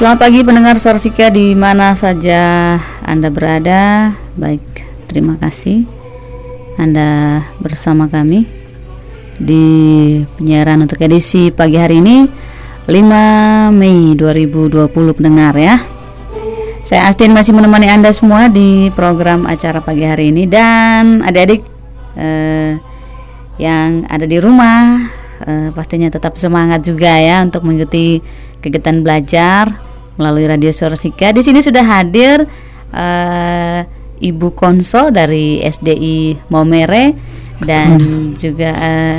Selamat pagi pendengar Sorsika di mana saja Anda berada. Baik, terima kasih Anda bersama kami di penyiaran untuk edisi pagi hari ini 5 Mei 2020 pendengar ya. Saya Astin masih menemani Anda semua di program acara pagi hari ini dan adik-adik eh, yang ada di rumah eh, pastinya tetap semangat juga ya untuk mengikuti kegiatan belajar melalui Radio Sorsika. Di sini sudah hadir uh, Ibu Konso dari SDI Momere dan juga uh,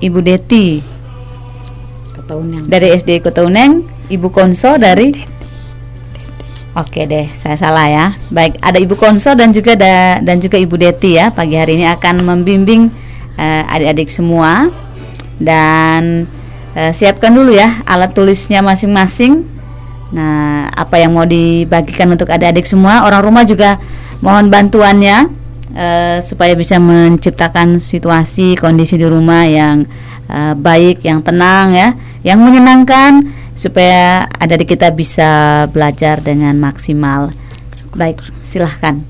Ibu Deti dari SDI Kotauneng, Ibu Konso dari Oke deh, saya salah ya. Baik, ada Ibu Konso dan juga da, dan juga Ibu Deti ya. Pagi hari ini akan membimbing uh, adik-adik semua dan uh, siapkan dulu ya alat tulisnya masing-masing. Nah, apa yang mau dibagikan untuk adik-adik semua, orang rumah juga mohon bantuannya uh, supaya bisa menciptakan situasi kondisi di rumah yang uh, baik, yang tenang ya, yang menyenangkan supaya adik kita bisa belajar dengan maksimal. Baik, silahkan.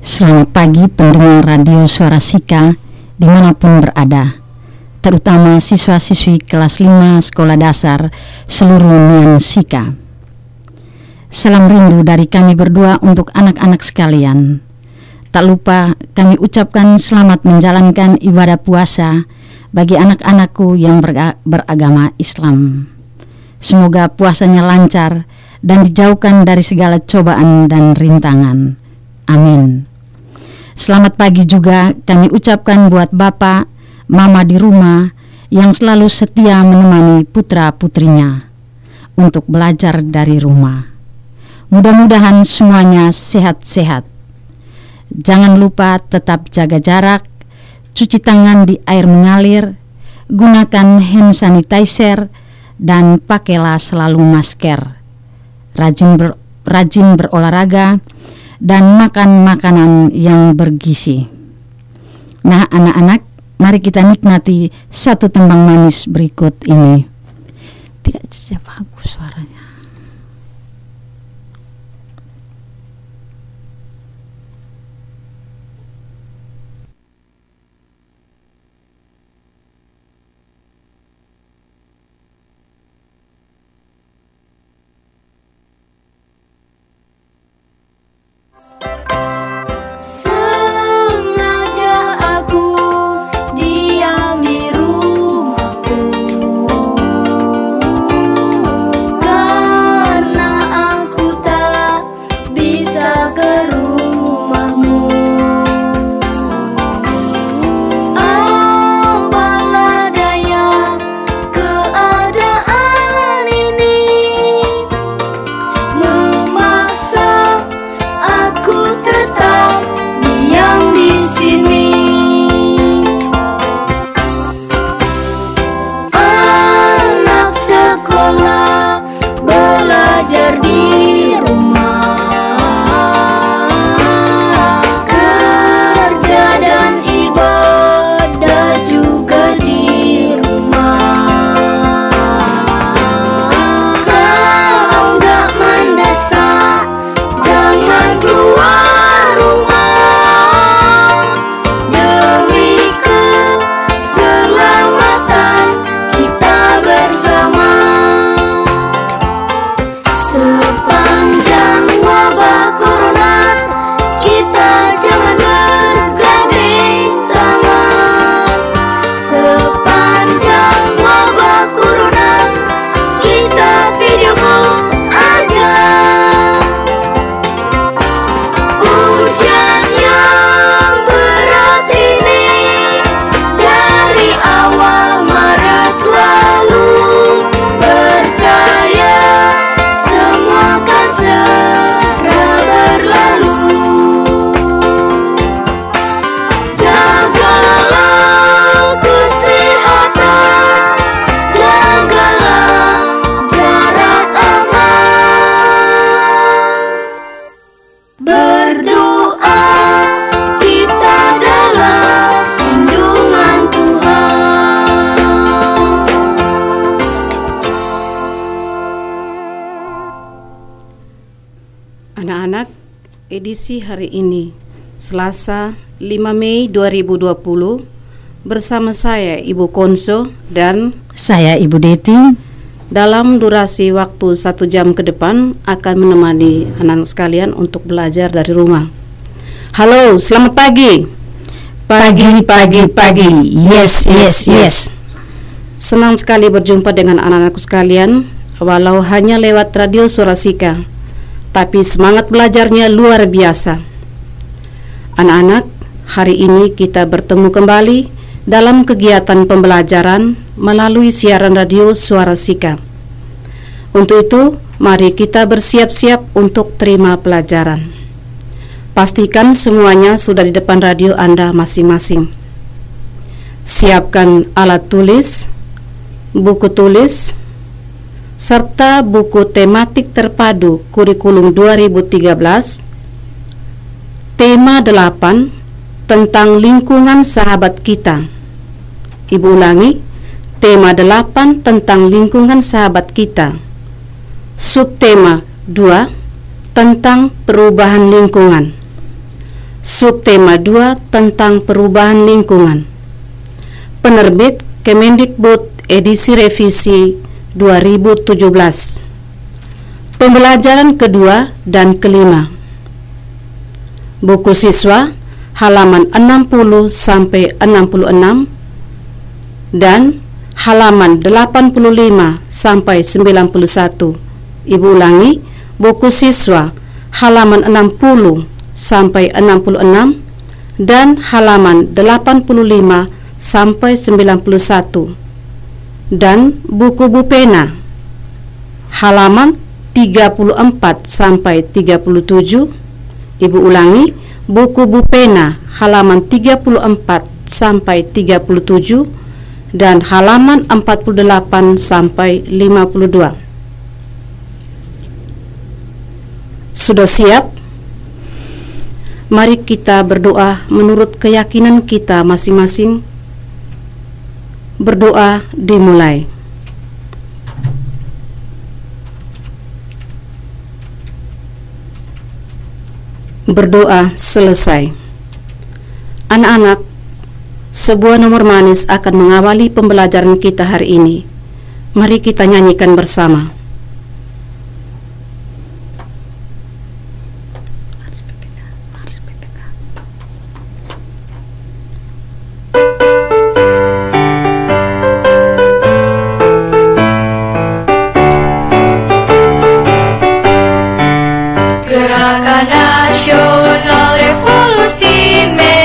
Selamat pagi pendengar radio Suara Sika di mana pun berada terutama siswa-siswi kelas 5 sekolah dasar seluruh Nian Sika. Salam rindu dari kami berdua untuk anak-anak sekalian. Tak lupa kami ucapkan selamat menjalankan ibadah puasa bagi anak-anakku yang beragama Islam. Semoga puasanya lancar dan dijauhkan dari segala cobaan dan rintangan. Amin. Selamat pagi juga kami ucapkan buat Bapak, mama di rumah yang selalu setia menemani putra-putrinya untuk belajar dari rumah. Mudah-mudahan semuanya sehat-sehat. Jangan lupa tetap jaga jarak, cuci tangan di air mengalir, gunakan hand sanitizer, dan pakailah selalu masker. Rajin, ber, rajin berolahraga dan makan makanan yang bergizi. Nah, anak-anak, Mari kita nikmati satu tembang manis berikut ini. Tidak bagus suaranya. Edisi hari ini, Selasa 5 Mei 2020, bersama saya Ibu Konso dan Saya Ibu Deti. dalam durasi waktu satu jam ke depan akan menemani anak-anak sekalian untuk belajar dari rumah. Halo, selamat pagi. Pagi, pagi, pagi. Yes, yes, yes. Senang sekali berjumpa dengan anak-anakku sekalian, walau hanya lewat radio Surasika. Tapi semangat belajarnya luar biasa. Anak-anak, hari ini kita bertemu kembali dalam kegiatan pembelajaran melalui siaran radio Suara Sika. Untuk itu, mari kita bersiap-siap untuk terima pelajaran. Pastikan semuanya sudah di depan radio Anda masing-masing. Siapkan alat tulis, buku tulis, serta buku tematik terpadu kurikulum 2013 tema 8 tentang lingkungan sahabat kita. Ibu ulangi tema 8 tentang lingkungan sahabat kita. Subtema 2 tentang perubahan lingkungan. Subtema 2 tentang perubahan lingkungan. Penerbit Kemendikbud edisi revisi 2017 Pembelajaran kedua dan kelima. Buku siswa halaman 60 sampai 66 dan halaman 85 sampai 91 Ibu ulangi buku siswa halaman 60 sampai 66 dan halaman 85 sampai 91 dan buku Bupena. Halaman 34 sampai 37 Ibu ulangi buku Bupena halaman 34 sampai 37 dan halaman 48 sampai 52 Sudah siap? Mari kita berdoa menurut keyakinan kita masing-masing Berdoa dimulai. Berdoa selesai. Anak-anak, sebuah nomor manis akan mengawali pembelajaran kita hari ini. Mari kita nyanyikan bersama. Show nacional, refugio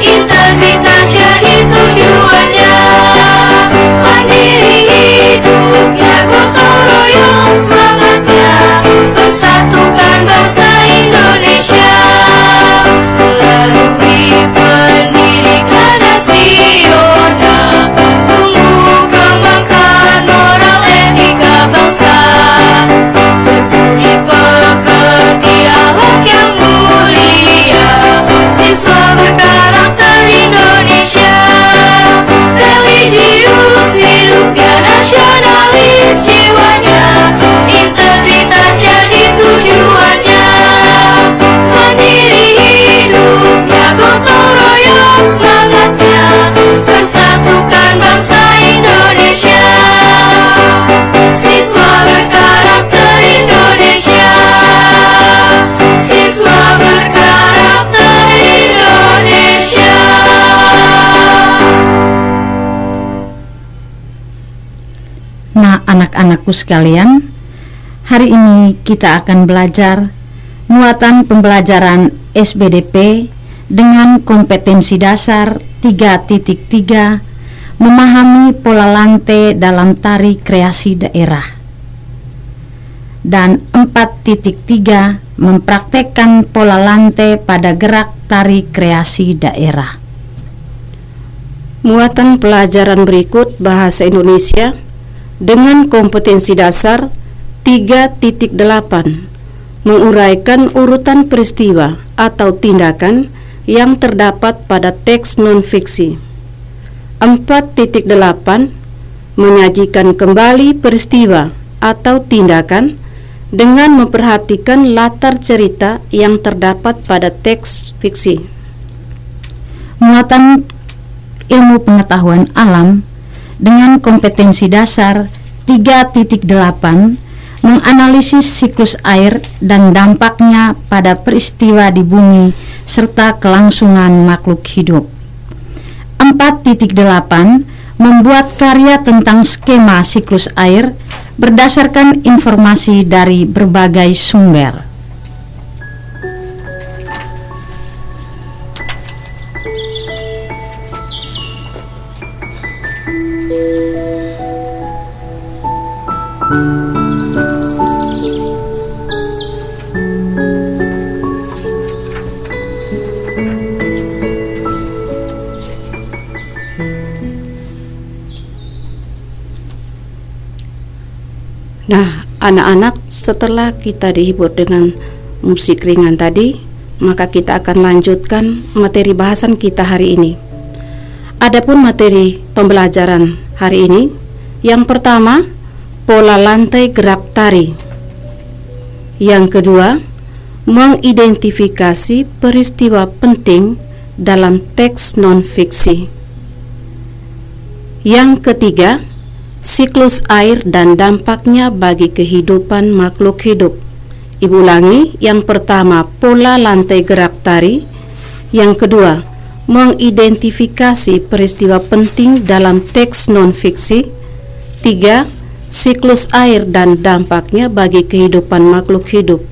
y anak-anakku sekalian, hari ini kita akan belajar muatan pembelajaran SBDP dengan kompetensi dasar 3.3 Memahami pola lantai dalam tari kreasi daerah. Dan 4.3 Mempraktekkan pola lantai pada gerak tari kreasi daerah. Muatan pelajaran berikut bahasa Indonesia dengan kompetensi dasar 3.8 menguraikan urutan peristiwa atau tindakan yang terdapat pada teks non-fiksi. 4.8 menyajikan kembali peristiwa atau tindakan dengan memperhatikan latar cerita yang terdapat pada teks fiksi. Muatan ilmu pengetahuan alam dengan kompetensi dasar 3.8 menganalisis siklus air dan dampaknya pada peristiwa di bumi serta kelangsungan makhluk hidup. 4.8 membuat karya tentang skema siklus air berdasarkan informasi dari berbagai sumber. Nah, anak-anak, setelah kita dihibur dengan musik ringan tadi, maka kita akan lanjutkan materi bahasan kita hari ini. Adapun materi pembelajaran hari ini, yang pertama, pola lantai gerak tari. Yang kedua, mengidentifikasi peristiwa penting dalam teks non-fiksi. Yang ketiga, siklus air dan dampaknya bagi kehidupan makhluk hidup. Ibu ulangi, yang pertama pola lantai gerak tari, yang kedua mengidentifikasi peristiwa penting dalam teks non-fiksi, tiga siklus air dan dampaknya bagi kehidupan makhluk hidup.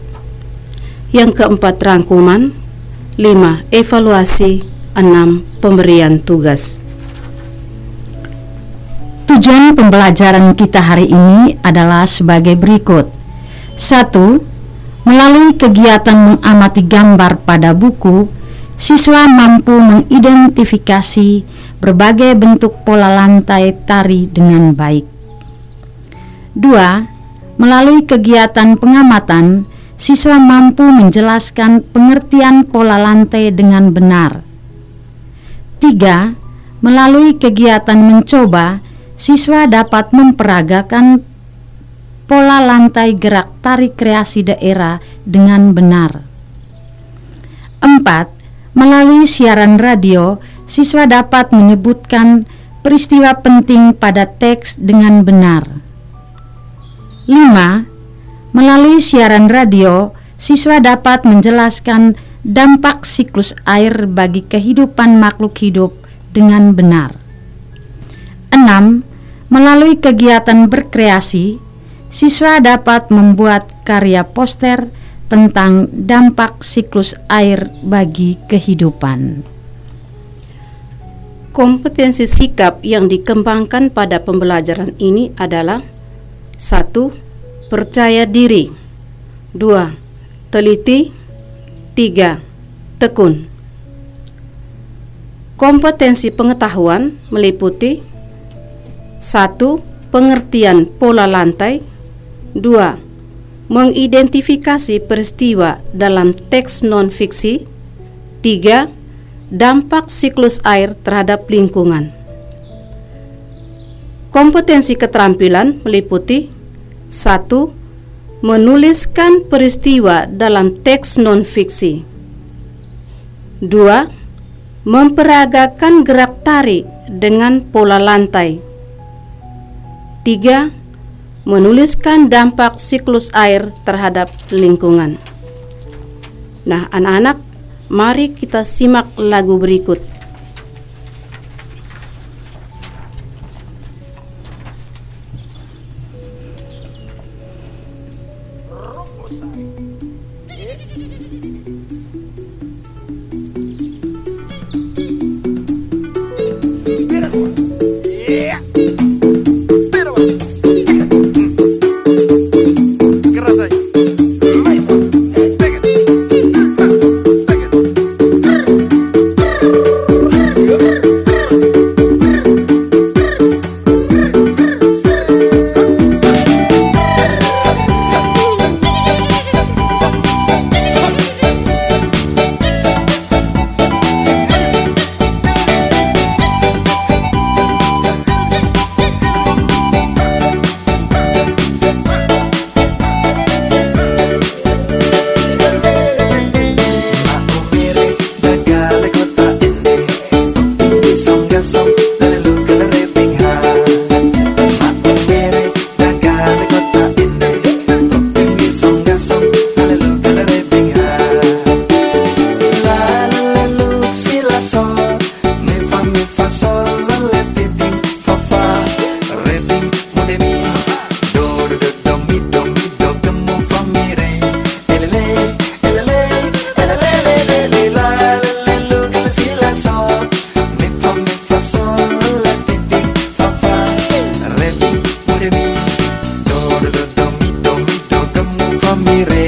Yang keempat rangkuman, lima evaluasi, enam pemberian tugas. Tujuan pembelajaran kita hari ini adalah sebagai berikut. Satu, melalui kegiatan mengamati gambar pada buku, siswa mampu mengidentifikasi berbagai bentuk pola lantai tari dengan baik. Dua, melalui kegiatan pengamatan, siswa mampu menjelaskan pengertian pola lantai dengan benar. Tiga, melalui kegiatan mencoba, siswa dapat memperagakan pola lantai gerak tari kreasi daerah dengan benar. 4. Melalui siaran radio, siswa dapat menyebutkan peristiwa penting pada teks dengan benar. 5. Melalui siaran radio, siswa dapat menjelaskan dampak siklus air bagi kehidupan makhluk hidup dengan benar. 6. Melalui kegiatan berkreasi, siswa dapat membuat karya poster tentang dampak siklus air bagi kehidupan. Kompetensi sikap yang dikembangkan pada pembelajaran ini adalah satu, Percaya diri 2. Teliti 3. Tekun Kompetensi pengetahuan meliputi 1. Pengertian pola lantai 2. Mengidentifikasi peristiwa dalam teks non-fiksi 3. Dampak siklus air terhadap lingkungan Kompetensi keterampilan meliputi 1. Menuliskan peristiwa dalam teks non-fiksi 2. Memperagakan gerak tari dengan pola lantai 3. Menuliskan dampak siklus air terhadap lingkungan. Nah, anak-anak, mari kita simak lagu berikut. Order the dummy, dummy, dummy, come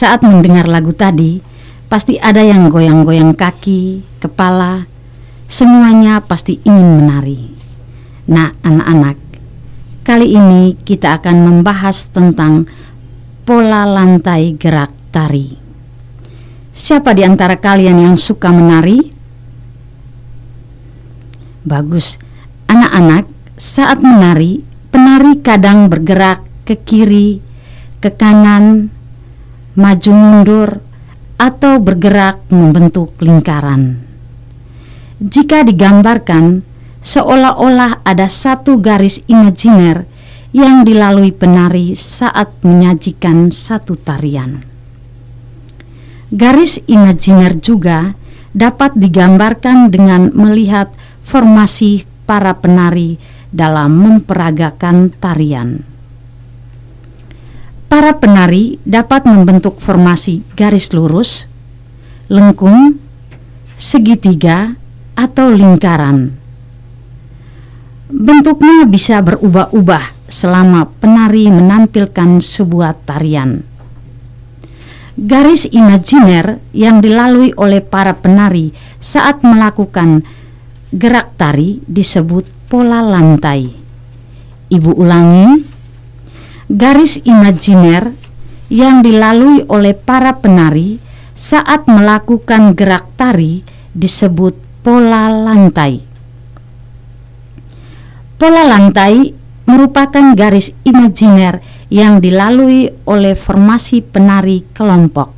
saat mendengar lagu tadi, pasti ada yang goyang-goyang kaki, kepala, semuanya pasti ingin menari. Nah, anak-anak, kali ini kita akan membahas tentang pola lantai gerak tari. Siapa di antara kalian yang suka menari? Bagus. Anak-anak, saat menari, penari kadang bergerak ke kiri, ke kanan, maju mundur, atau bergerak membentuk lingkaran. Jika digambarkan, seolah-olah ada satu garis imajiner yang dilalui penari saat menyajikan satu tarian. Garis imajiner juga dapat digambarkan dengan melihat formasi para penari dalam memperagakan tarian. Para penari dapat membentuk formasi garis lurus, lengkung, segitiga, atau lingkaran. Bentuknya bisa berubah-ubah selama penari menampilkan sebuah tarian. Garis imajiner yang dilalui oleh para penari saat melakukan gerak tari disebut pola lantai. Ibu ulangi, garis imajiner yang dilalui oleh para penari saat melakukan gerak tari disebut pola lantai. Pola lantai merupakan garis imajiner yang dilalui oleh formasi penari kelompok.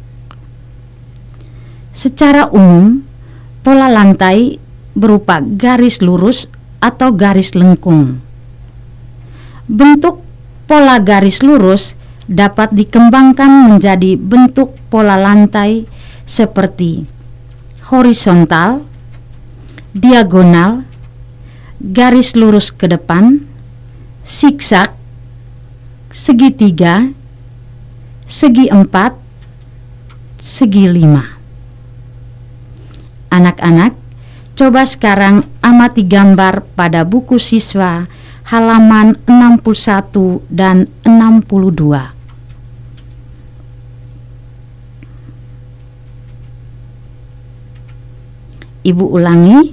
Secara umum, pola lantai berupa garis lurus atau garis lengkung. Bentuk pola garis lurus dapat dikembangkan menjadi bentuk pola lantai seperti horizontal, diagonal, garis lurus ke depan, siksak, segitiga, segi empat, segi lima. Anak-anak, coba sekarang amati gambar pada buku siswa halaman 61 dan 62. Ibu ulangi,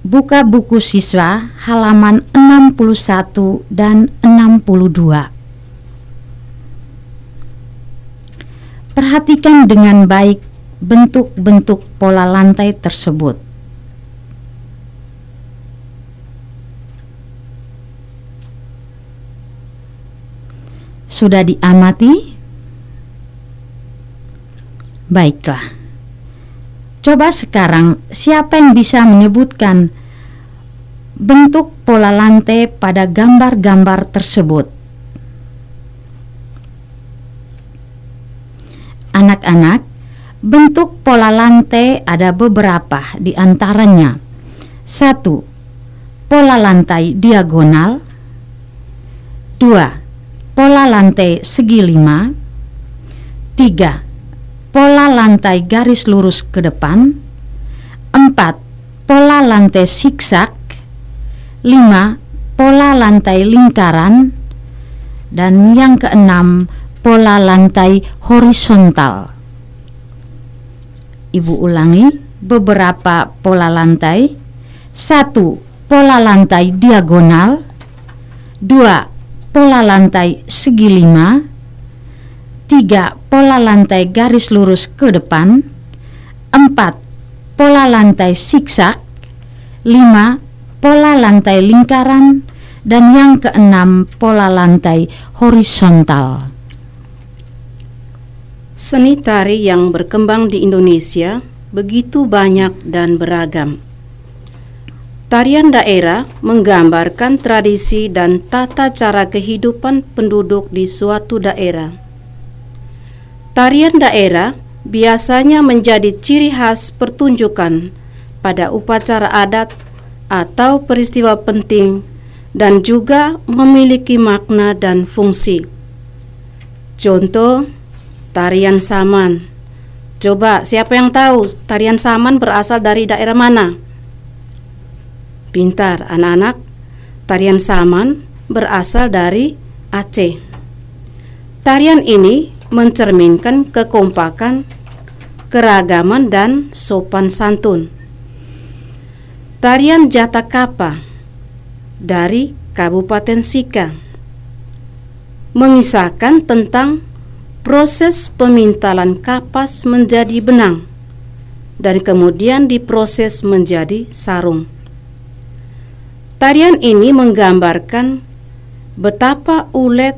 buka buku siswa halaman 61 dan 62. Perhatikan dengan baik bentuk-bentuk pola lantai tersebut. Sudah diamati? Baiklah. Coba sekarang siapa yang bisa menyebutkan bentuk pola lantai pada gambar-gambar tersebut? Anak-anak, bentuk pola lantai ada beberapa di antaranya. Satu, pola lantai diagonal. Dua, pola lantai segi lima. Tiga, pola lantai garis lurus ke depan. Empat, pola lantai siksak. Lima, pola lantai lingkaran. Dan yang keenam, pola lantai horizontal. Ibu ulangi beberapa pola lantai. Satu, pola lantai diagonal. Dua, pola lantai segi lima. Tiga, pola lantai garis lurus ke depan. Empat, pola lantai siksak. Lima, pola lantai lingkaran. Dan yang keenam, pola lantai horizontal. Seni tari yang berkembang di Indonesia begitu banyak dan beragam. Tarian daerah menggambarkan tradisi dan tata cara kehidupan penduduk di suatu daerah. Tarian daerah biasanya menjadi ciri khas pertunjukan pada upacara adat atau peristiwa penting dan juga memiliki makna dan fungsi. Contoh, tarian saman. Coba siapa yang tahu tarian saman berasal dari daerah mana? Pintar anak-anak, tarian saman berasal dari Aceh. Tarian ini mencerminkan kekompakan, keragaman, dan sopan santun. Tarian Jatakapa dari Kabupaten Sika mengisahkan tentang proses pemintalan kapas menjadi benang dan kemudian diproses menjadi sarung. Tarian ini menggambarkan betapa ulet,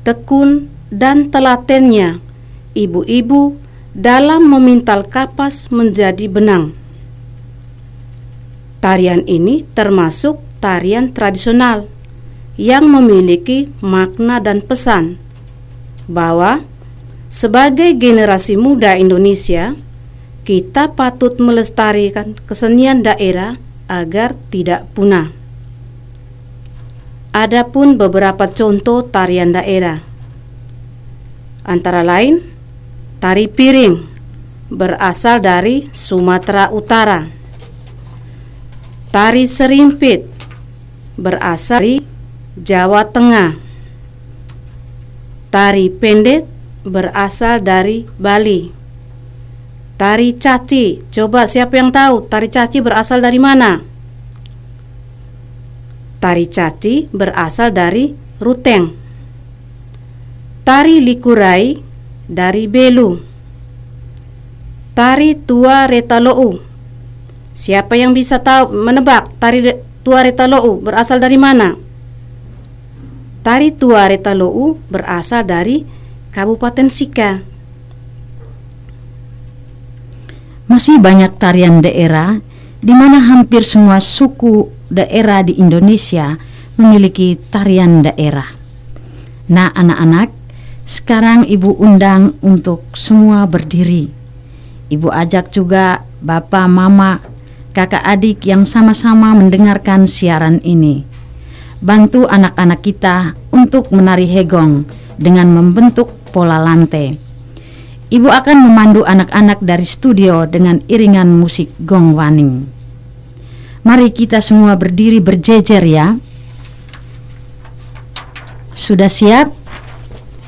tekun, dan telatennya ibu-ibu dalam memintal kapas menjadi benang. Tarian ini termasuk tarian tradisional yang memiliki makna dan pesan bahwa sebagai generasi muda Indonesia, kita patut melestarikan kesenian daerah agar tidak punah. Adapun beberapa contoh tarian daerah, antara lain tari piring berasal dari Sumatera Utara, tari serimpit berasal dari Jawa Tengah, tari pendet berasal dari Bali, tari caci. Coba siapa yang tahu tari caci berasal dari mana? Tari caci berasal dari Ruteng. Tari likurai dari Belu. Tari tua retalou. Siapa yang bisa tahu menebak tari tua retalou berasal dari mana? Tari tua retalou berasal dari Kabupaten Sika. Masih banyak tarian daerah di mana hampir semua suku daerah di Indonesia memiliki tarian daerah. Nah, anak-anak, sekarang Ibu undang untuk semua berdiri. Ibu ajak juga Bapak, Mama, kakak adik yang sama-sama mendengarkan siaran ini. Bantu anak-anak kita untuk menari hegong dengan membentuk pola lantai. Ibu akan memandu anak-anak dari studio dengan iringan musik gong waning. Mari kita semua berdiri berjejer ya. Sudah siap?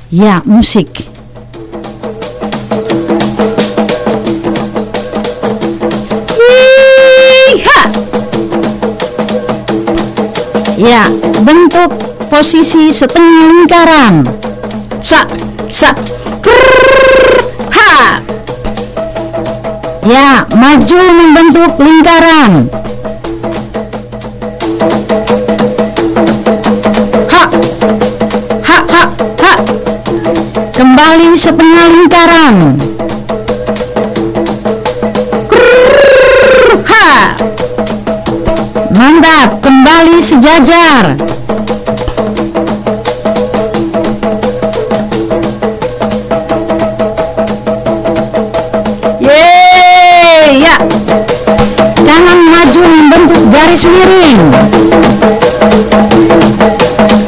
Ya, musik. Ya, bentuk posisi setengah lingkaran. Sa, sa, krrrr, ha! Ya, maju membentuk lingkaran. Ha! Ha, ha, ha! Kembali setengah lingkaran. Krrrr, ha! Mantap, kembali sejajar. Membentuk garis miring.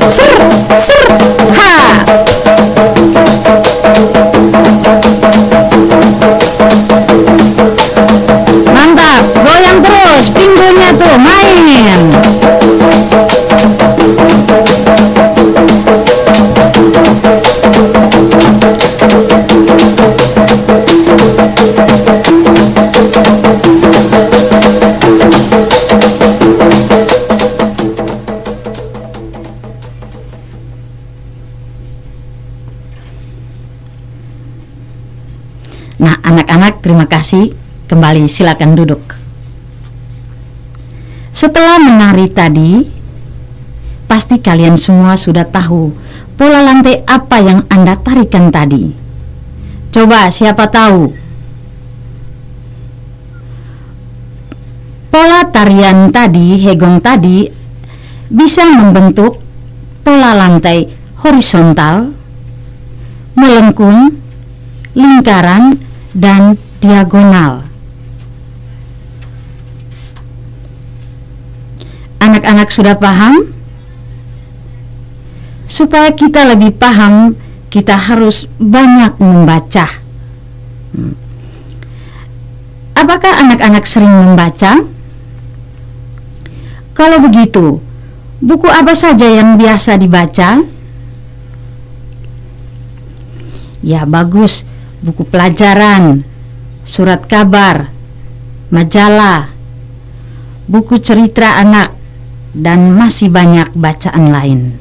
Ser, ser, ha! Kasih. Kembali silakan duduk. Setelah menari tadi, pasti kalian semua sudah tahu pola lantai apa yang Anda tarikan tadi. Coba siapa tahu? Pola tarian tadi, hegong tadi bisa membentuk pola lantai horizontal, melengkung, lingkaran, dan diagonal. Anak-anak sudah paham? Supaya kita lebih paham, kita harus banyak membaca. Hmm. Apakah anak-anak sering membaca? Kalau begitu, buku apa saja yang biasa dibaca? Ya bagus, buku pelajaran, surat kabar, majalah, buku cerita anak, dan masih banyak bacaan lain.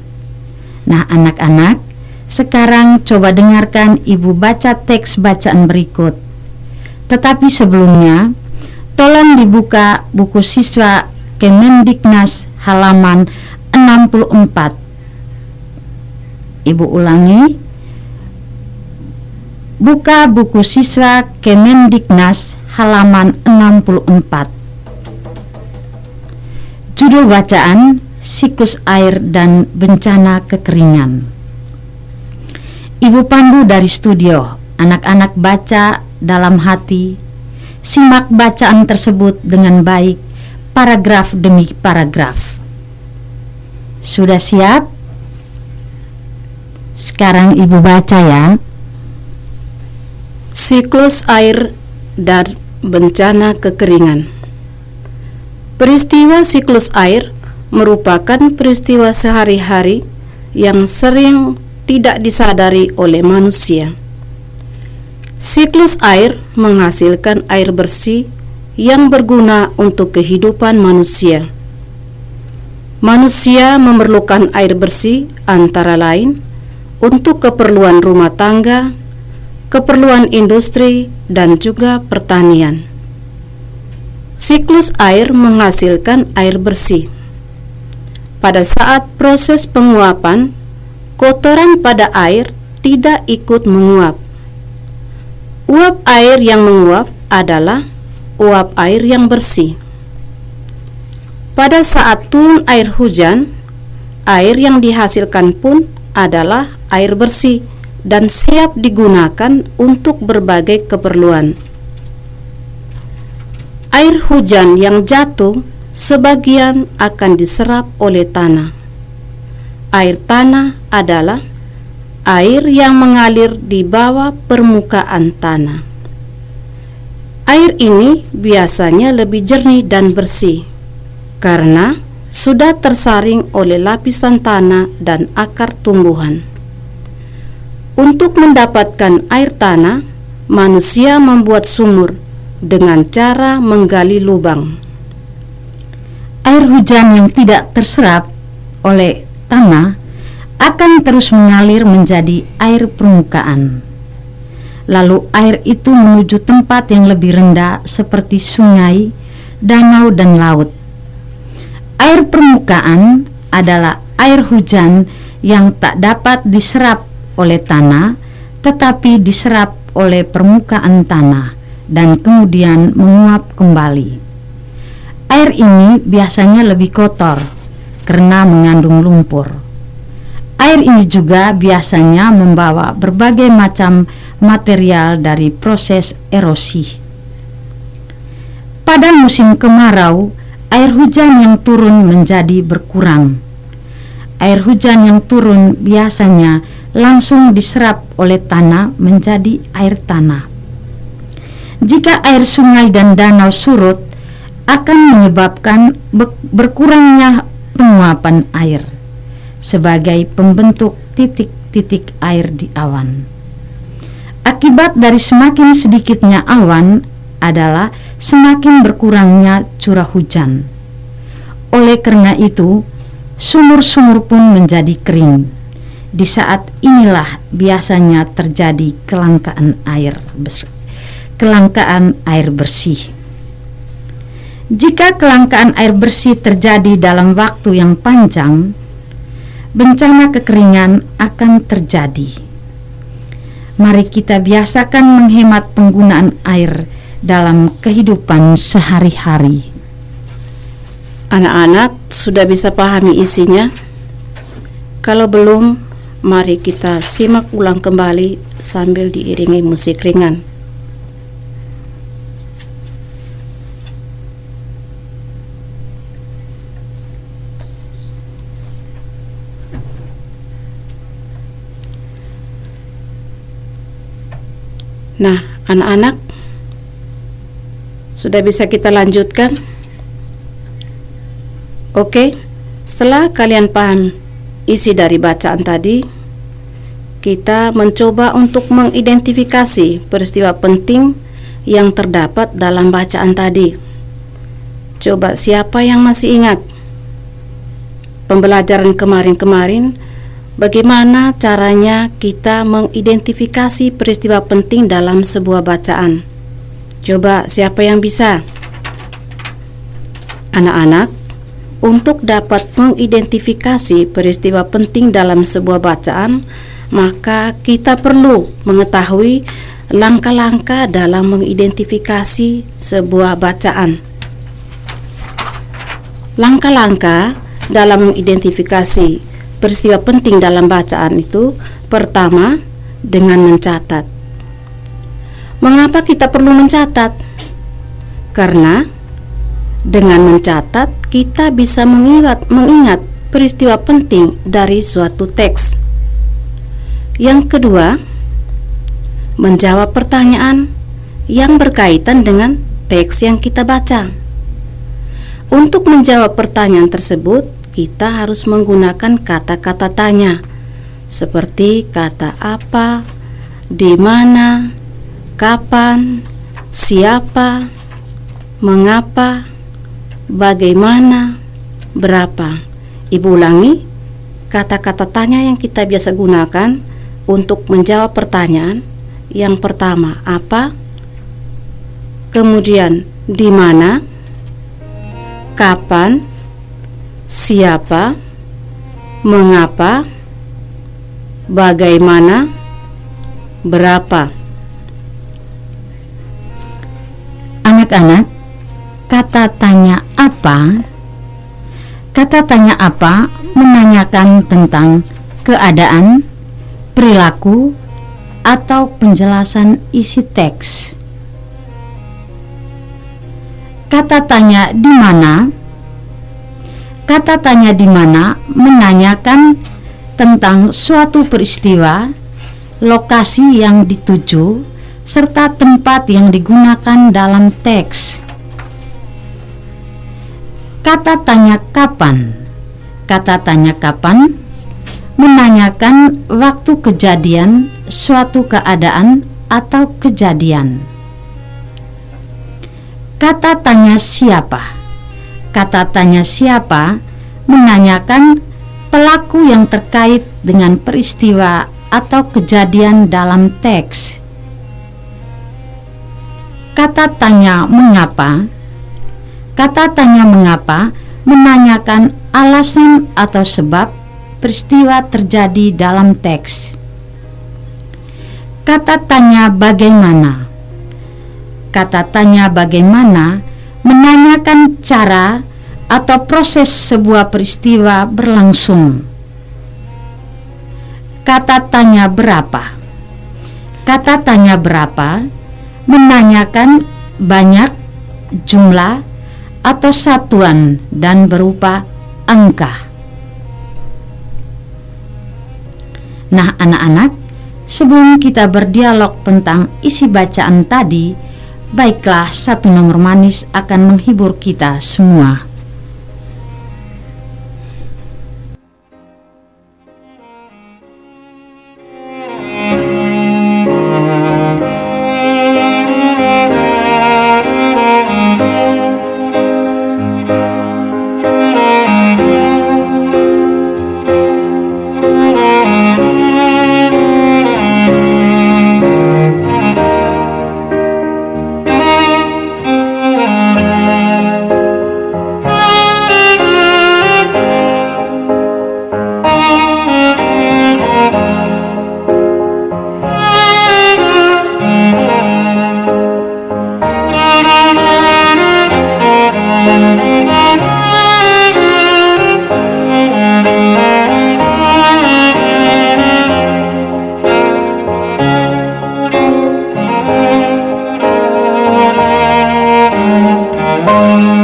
Nah, anak-anak, sekarang coba dengarkan ibu baca teks bacaan berikut. Tetapi sebelumnya, tolong dibuka buku siswa Kemendiknas halaman 64. Ibu ulangi, buka buku siswa Kemendiknas halaman 64. Judul bacaan Siklus Air dan Bencana Kekeringan. Ibu Pandu dari studio, anak-anak baca dalam hati, simak bacaan tersebut dengan baik, paragraf demi paragraf. Sudah siap? Sekarang ibu baca ya. Siklus air dan bencana kekeringan. Peristiwa siklus air merupakan peristiwa sehari-hari yang sering tidak disadari oleh manusia. Siklus air menghasilkan air bersih yang berguna untuk kehidupan manusia. Manusia memerlukan air bersih antara lain untuk keperluan rumah tangga, keperluan industri, dan juga pertanian. Siklus air menghasilkan air bersih. Pada saat proses penguapan, kotoran pada air tidak ikut menguap. Uap air yang menguap adalah uap air yang bersih. Pada saat turun air hujan, air yang dihasilkan pun adalah air bersih dan siap digunakan untuk berbagai keperluan. Air hujan yang jatuh sebagian akan diserap oleh tanah. Air tanah adalah air yang mengalir di bawah permukaan tanah. Air ini biasanya lebih jernih dan bersih karena sudah tersaring oleh lapisan tanah dan akar tumbuhan. Untuk mendapatkan air tanah, manusia membuat sumur dengan cara menggali lubang. Air hujan yang tidak terserap oleh tanah akan terus mengalir menjadi air permukaan. Lalu air itu menuju tempat yang lebih rendah seperti sungai, danau, dan laut. Air permukaan adalah air hujan yang tak dapat diserap oleh tanah, tetapi diserap oleh permukaan tanah dan kemudian menguap kembali. Air ini biasanya lebih kotor karena mengandung lumpur. Air ini juga biasanya membawa berbagai macam material dari proses erosi. Pada musim kemarau, air hujan yang turun menjadi berkurang. Air hujan yang turun biasanya langsung diserap oleh tanah menjadi air tanah. Jika air sungai dan danau surut, akan menyebabkan berkurangnya penguapan air sebagai pembentuk titik-titik air di awan. Akibat dari semakin sedikitnya awan adalah semakin berkurangnya curah hujan. Oleh karena itu, sumur-sumur pun menjadi kering. Di saat inilah biasanya terjadi kelangkaan air kelangkaan air bersih. Jika kelangkaan air bersih terjadi dalam waktu yang panjang, bencana kekeringan akan terjadi. Mari kita biasakan menghemat penggunaan air dalam kehidupan sehari-hari. Anak-anak sudah bisa pahami isinya? Kalau belum, mari kita simak ulang kembali sambil diiringi musik ringan. Nah, anak-anak sudah bisa kita lanjutkan? Oke, setelah kalian paham isi dari bacaan tadi, kita mencoba untuk mengidentifikasi peristiwa penting yang terdapat dalam bacaan tadi. Coba siapa yang masih ingat pembelajaran kemarin-kemarin bagaimana caranya kita mengidentifikasi peristiwa penting dalam sebuah bacaan? Coba siapa yang bisa? Anak-anak, untuk dapat mengidentifikasi peristiwa penting dalam sebuah bacaan, maka kita perlu mengetahui langkah-langkah dalam mengidentifikasi sebuah bacaan. Langkah-langkah dalam mengidentifikasi peristiwa penting dalam bacaan itu pertama dengan mencatat. Mengapa kita perlu mencatat? Karena dengan mencatat kita bisa mengingat mengingat peristiwa penting dari suatu teks. Yang kedua, menjawab pertanyaan yang berkaitan dengan teks yang kita baca. Untuk menjawab pertanyaan tersebut, kita harus menggunakan kata-kata tanya, seperti kata apa, di mana, kapan, siapa, mengapa, bagaimana, berapa. Ibu ulangi kata-kata tanya yang kita biasa gunakan untuk menjawab pertanyaan. Yang pertama, apa? Kemudian, di mana? Kapan? Siapa? Mengapa? Bagaimana? Berapa? Anak-anak, kata tanya apa? Kata tanya apa menanyakan tentang keadaan, perilaku, atau penjelasan isi teks. Kata tanya di mana? Kata tanya di mana menanyakan tentang suatu peristiwa, lokasi yang dituju, serta tempat yang digunakan dalam teks. Kata tanya kapan? Kata tanya kapan menanyakan waktu kejadian suatu keadaan atau kejadian. Kata tanya siapa? Kata tanya siapa menanyakan pelaku yang terkait dengan peristiwa atau kejadian dalam teks. Kata tanya mengapa? Kata tanya mengapa menanyakan alasan atau sebab peristiwa terjadi dalam teks. Kata tanya bagaimana? Kata tanya bagaimana menanyakan cara atau proses sebuah peristiwa berlangsung. Kata tanya berapa? Kata tanya berapa menanyakan banyak, jumlah, atau satuan dan berupa angka. Nah, anak-anak, sebelum kita berdialog tentang isi bacaan tadi, baiklah satu nomor manis akan menghibur kita semua.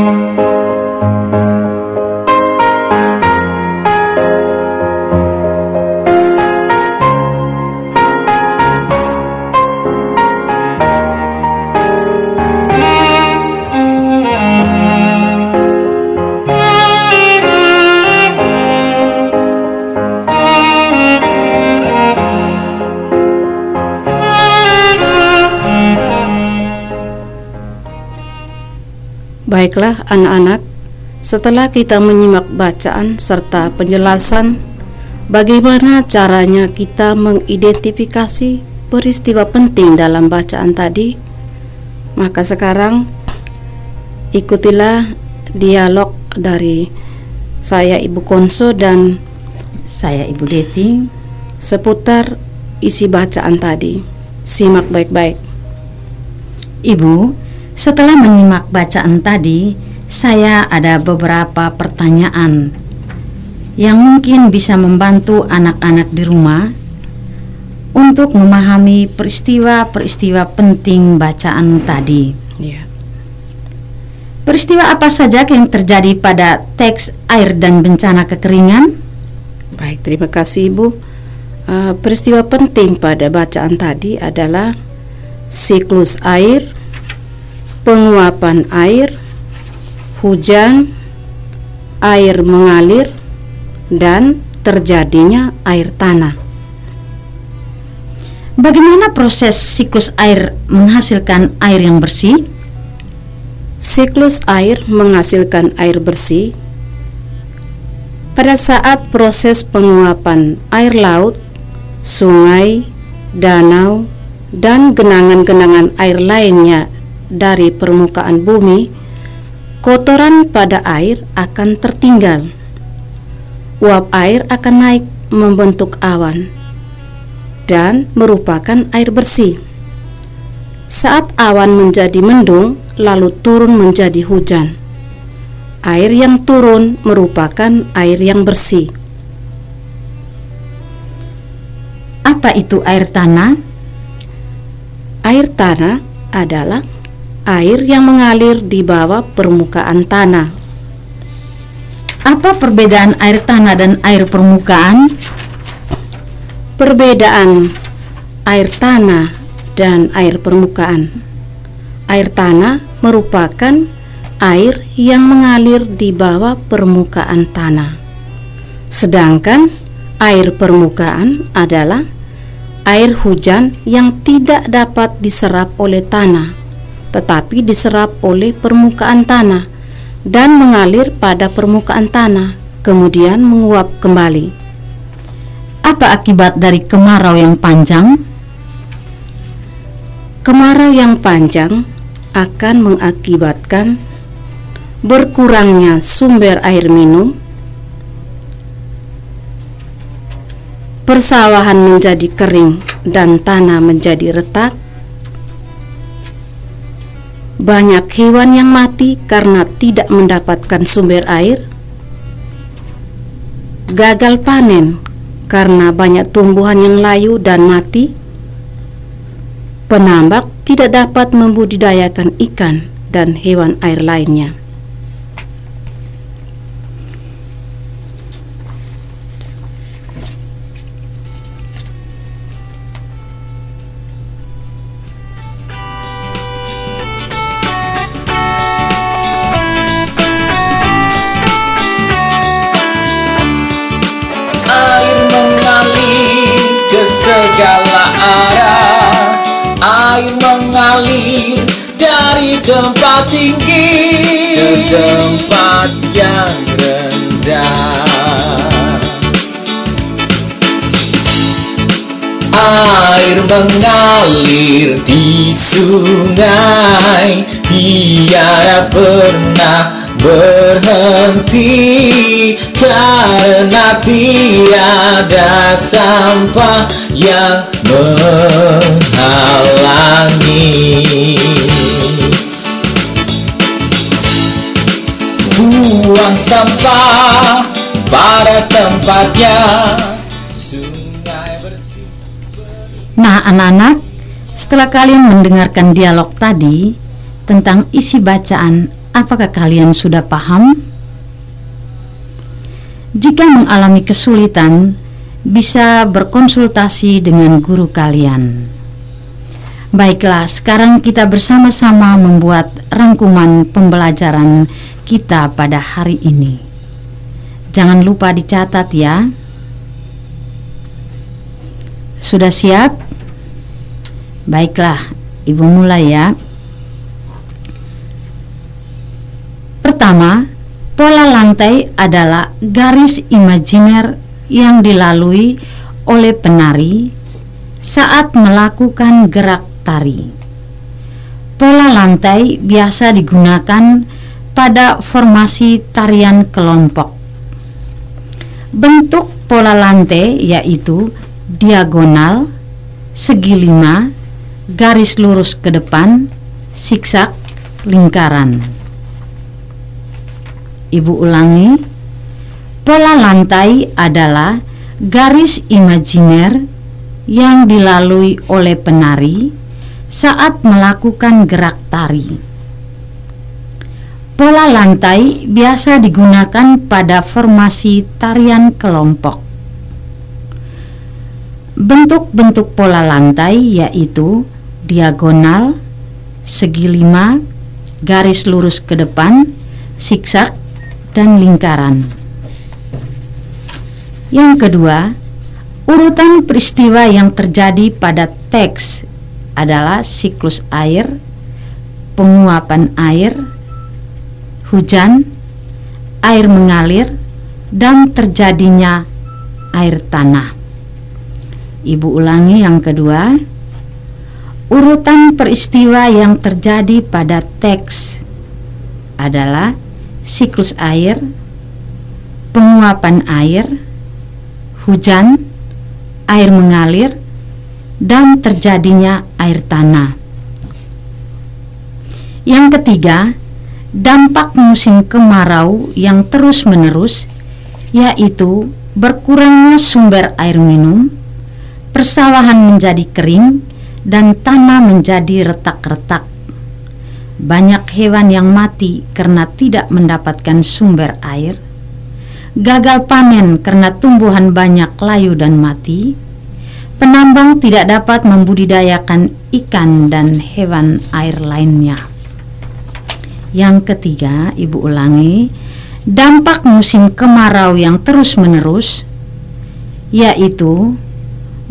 Música Baiklah anak-anak, setelah kita menyimak bacaan serta penjelasan bagaimana caranya kita mengidentifikasi peristiwa penting dalam bacaan tadi, maka sekarang ikutilah dialog dari saya Ibu Konso dan Saya Ibu Deti. seputar isi bacaan tadi. Simak baik-baik. Ibu, setelah menyimak bacaan tadi, saya ada beberapa pertanyaan yang mungkin bisa membantu anak-anak di rumah untuk memahami peristiwa-peristiwa penting bacaan tadi. Ya. Peristiwa apa saja yang terjadi pada teks air dan bencana kekeringan? Baik, terima kasih Ibu. Uh, peristiwa penting pada bacaan tadi adalah siklus air, penguapan air, hujan, air mengalir, dan terjadinya air tanah. Bagaimana proses siklus air menghasilkan air yang bersih? Siklus air menghasilkan air bersih pada saat proses penguapan air laut, sungai, danau, dan genangan-genangan air lainnya dari permukaan bumi, kotoran pada air akan tertinggal. Uap air akan naik membentuk awan dan merupakan air bersih. Saat awan menjadi mendung, lalu turun menjadi hujan. Air yang turun merupakan air yang bersih. Apa itu air tanah? Air tanah adalah air yang mengalir di bawah permukaan tanah. Apa perbedaan air tanah dan air permukaan? Perbedaan air tanah dan air permukaan. Air tanah merupakan air yang mengalir di bawah permukaan tanah. Sedangkan air permukaan adalah air hujan yang tidak dapat diserap oleh tanah, tetapi diserap oleh permukaan tanah dan mengalir pada permukaan tanah, kemudian menguap kembali. Apa akibat dari kemarau yang panjang? Kemarau yang panjang akan mengakibatkan berkurangnya sumber air minum, persawahan menjadi kering dan tanah menjadi retak, banyak hewan yang mati karena tidak mendapatkan sumber air, gagal panen karena banyak tumbuhan yang layu dan mati, penambak tidak dapat membudidayakan ikan dan hewan air lainnya. Mengalir di sungai. Tiada pernah berhenti Karena tiada sampah yang menghalangi. Buang sampah pada tempatnya Nah, anak-anak, setelah kalian mendengarkan dialog tadi tentang isi bacaan, apakah kalian sudah paham? Jika mengalami kesulitan, bisa berkonsultasi dengan guru kalian. Baiklah, sekarang kita bersama-sama membuat rangkuman pembelajaran kita pada hari ini. Jangan lupa dicatat ya. Sudah siap? Baiklah, Ibu mulai ya. Pertama, pola lantai adalah garis imajiner yang dilalui oleh penari saat melakukan gerak tari. Pola lantai biasa digunakan pada formasi tarian kelompok. Bentuk pola lantai yaitu diagonal, segi lima, garis lurus ke depan, siksak, lingkaran. Ibu ulangi, pola lantai adalah garis imajiner yang dilalui oleh penari saat melakukan gerak tari. Pola lantai biasa digunakan pada formasi tarian kelompok. Bentuk-bentuk pola lantai yaitu diagonal, segi lima, garis lurus ke depan, siksak, dan lingkaran. Yang kedua, urutan peristiwa yang terjadi pada teks adalah siklus air, penguapan air, hujan, air mengalir, dan terjadinya air tanah. Ibu ulangi yang kedua, urutan peristiwa yang terjadi pada teks adalah siklus air, penguapan air, hujan, air mengalir, dan terjadinya air tanah. Yang ketiga, dampak musim kemarau yang terus-menerus, yaitu berkurangnya sumber air minum, persawahan menjadi kering, dan tanah menjadi retak-retak. Banyak hewan yang mati karena tidak mendapatkan sumber air, gagal panen karena tumbuhan banyak layu dan mati, penambang tidak dapat membudidayakan ikan dan hewan air lainnya. Yang ketiga, Ibu ulangi, dampak musim kemarau yang terus-menerus yaitu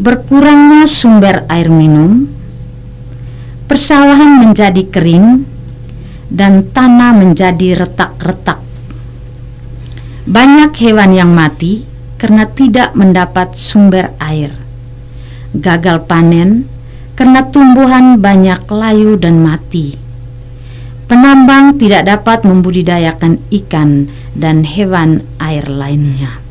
berkurangnya sumber air minum, persawahan menjadi kering, dan tanah menjadi retak-retak. Banyak hewan yang mati karena tidak mendapat sumber air. Gagal panen karena tumbuhan banyak layu dan mati. Penambang tidak dapat membudidayakan ikan dan hewan air lainnya.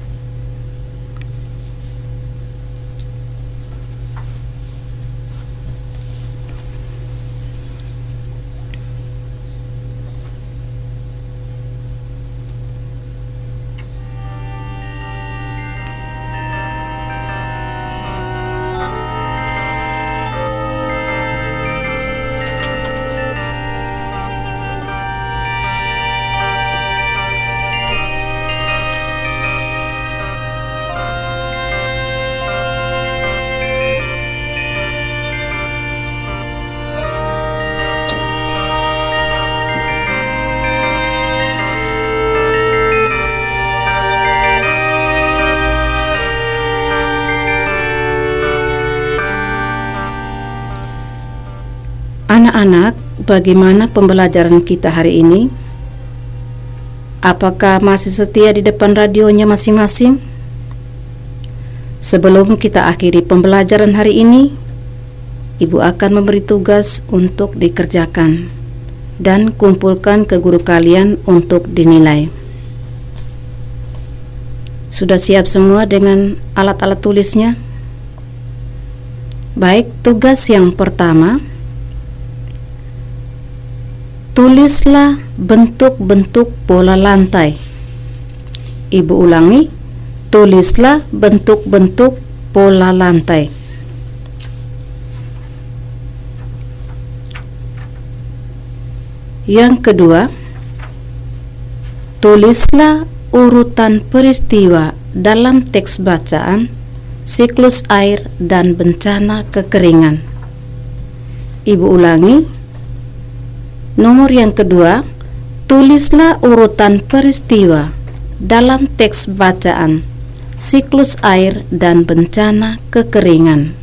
Bagaimana pembelajaran kita hari ini? Apakah masih setia di depan radionya masing-masing? Sebelum kita akhiri pembelajaran hari ini, Ibu akan memberi tugas untuk dikerjakan dan kumpulkan ke guru kalian untuk dinilai. Sudah siap semua dengan alat-alat tulisnya? Baik, tugas yang pertama Tulislah bentuk-bentuk pola lantai. Ibu ulangi, tulislah bentuk-bentuk pola lantai. Yang kedua, tulislah urutan peristiwa dalam teks bacaan, siklus air, dan bencana kekeringan. Ibu ulangi, Nomor yang kedua, tulislah urutan peristiwa dalam teks bacaan, siklus air dan bencana kekeringan.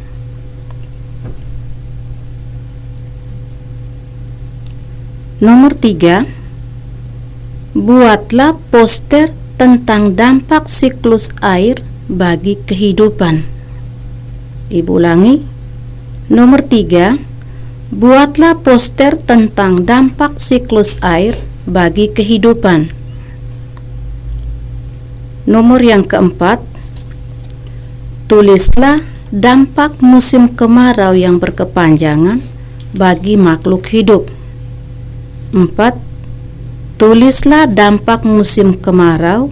Nomor tiga, Buatlah poster tentang dampak siklus air bagi kehidupan. Ibu ulangi. Nomor tiga, buatlah poster tentang dampak siklus air bagi kehidupan. Nomor yang keempat, tulislah dampak musim kemarau yang berkepanjangan bagi makhluk hidup. 4. Tulislah dampak musim kemarau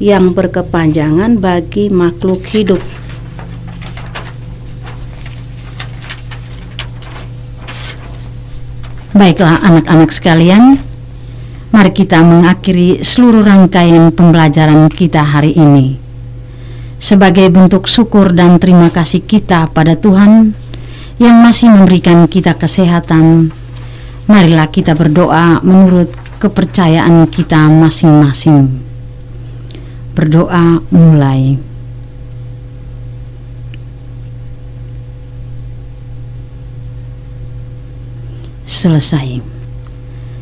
yang berkepanjangan bagi makhluk hidup. Baiklah anak-anak sekalian, mari kita mengakhiri seluruh rangkaian pembelajaran kita hari ini. Sebagai bentuk syukur dan terima kasih kita pada Tuhan yang masih memberikan kita kesehatan, marilah kita berdoa menurut kepercayaan kita masing-masing. Berdoa mulai. Selesai.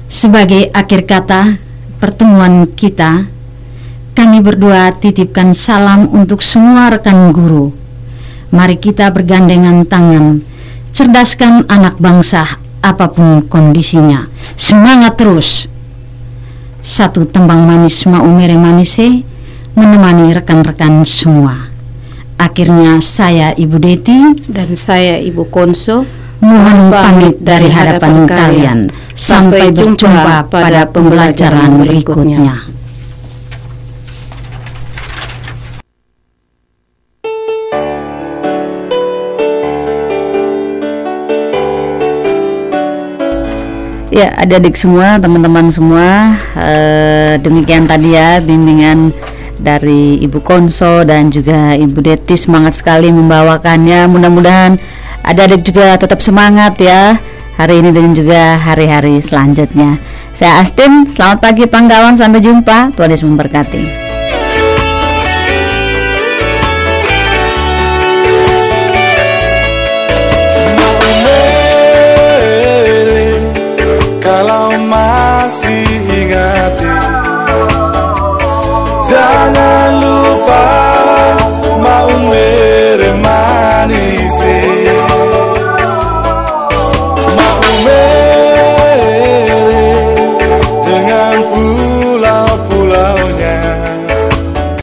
Sebagai akhir kata pertemuan kita, kami berdua titipkan salam untuk semua rekan guru. Mari kita bergandengan tangan, cerdaskan anak bangsa apa pun kondisinya. Semangat terus. Satu tembang manis mau mere manise menemani rekan-rekan semua. Akhirnya saya Ibu Deti Dan saya Ibu Konso mohon pamit dari hadapan kalian. Sampai berjumpa pada pembelajaran berikutnya. Ya, adik-adik semua, teman-teman semua, eh, demikian tadi ya bimbingan dari Ibu Konso dan juga Ibu Deti semangat sekali membawakannya. Mudah-mudahan adik-adik juga tetap semangat ya hari ini dan juga hari-hari selanjutnya. Saya Astin, selamat pagi Panggawan, sampai jumpa. Tuhan Yesus memberkati. Kalau masih